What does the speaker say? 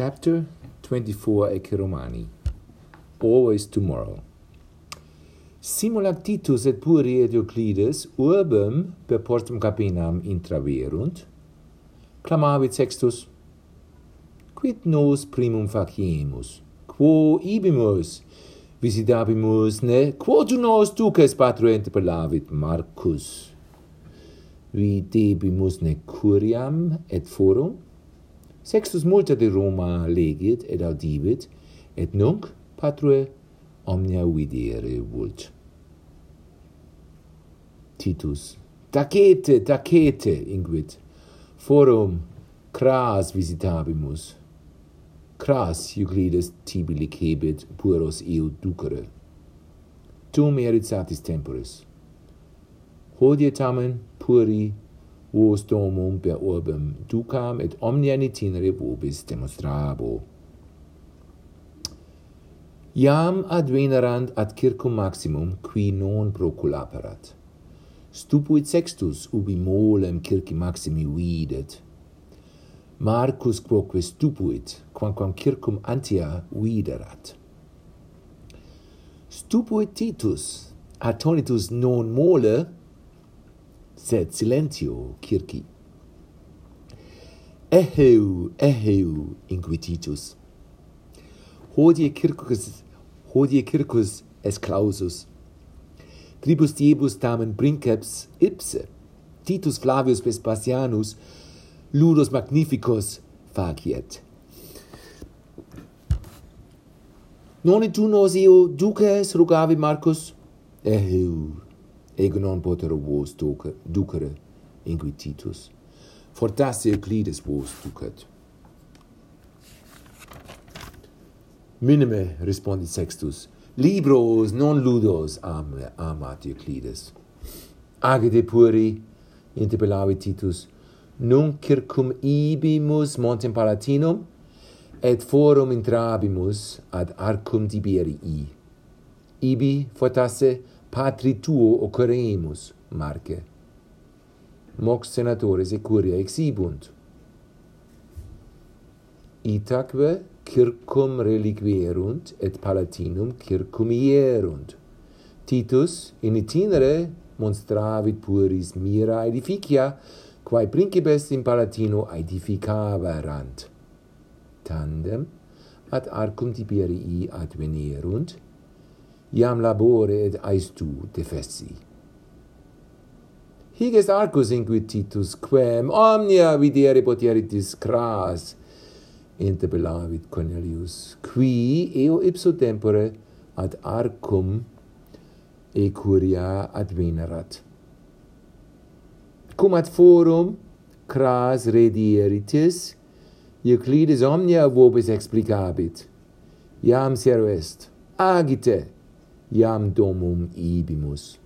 Chapter 24 Ec Romani. Always Tomorrow. Simulat Titus et Puri et Euclides urbem per portum Capinam intraverunt clamavit Sextus Quid nos primum faciemus quo ibimus? Visitabimus ne? Quod nos duces patro interpellavit Marcus? Videbimus ne curiam et forum? Sextus multa de Roma legit et audibit, et nunc patrue omnia videre vult. Titus. Tacete, tacete, inguit. Forum cras visitabimus. Cras Euclides tibi licebit pueros eo ducere. Tum merit satis temporis. Hodie tamen puri vos domum per urbem ducam et omnia itinere vobis demonstrabo. Iam advenerant ad circum maximum, qui non proculaperat. Stupuit sextus ubi molem circi maximi videt. Marcus quoque stupuit, quamquam circum antia viderat. Stupuit Titus, attonitus non mole, sed silentio circi. Eheu, eheu, inquititus. Hodie circus, hodie circus es clausus. Tribus diebus tamen princeps ipse. Titus Flavius Vespasianus ludus magnificus faciet. Non et tu nos eo duces rugavi Marcus? Eheu, ego non poter vos ducere, inquititus. Fortasse Euclides vos ducat. Minime, respondit Sextus, libros non ludos am, amat Euclides. Agede puri, interpellavit Titus, nunc circum ibimus montem Palatinum, et forum intrabimus ad arcum Tiberii. Ibi fortasse patri tuo occurremus Marce mox senatores e curia exibunt itaque circum reliquierunt et palatinum circumierunt. Titus in itinere monstravit puris mira edificia quae principes in palatino edificaverant tandem ad arcum tiberii advenerunt iam labore et aestu defessi. Hic est arcus inquititus quem omnia videre potieritis cras interpellavit Cornelius qui eo ipso tempore ad arcum e curia advenerat cum ad forum cras redieritis Euclides omnia vobis explicabit iam sero est agite iam domum ibimus.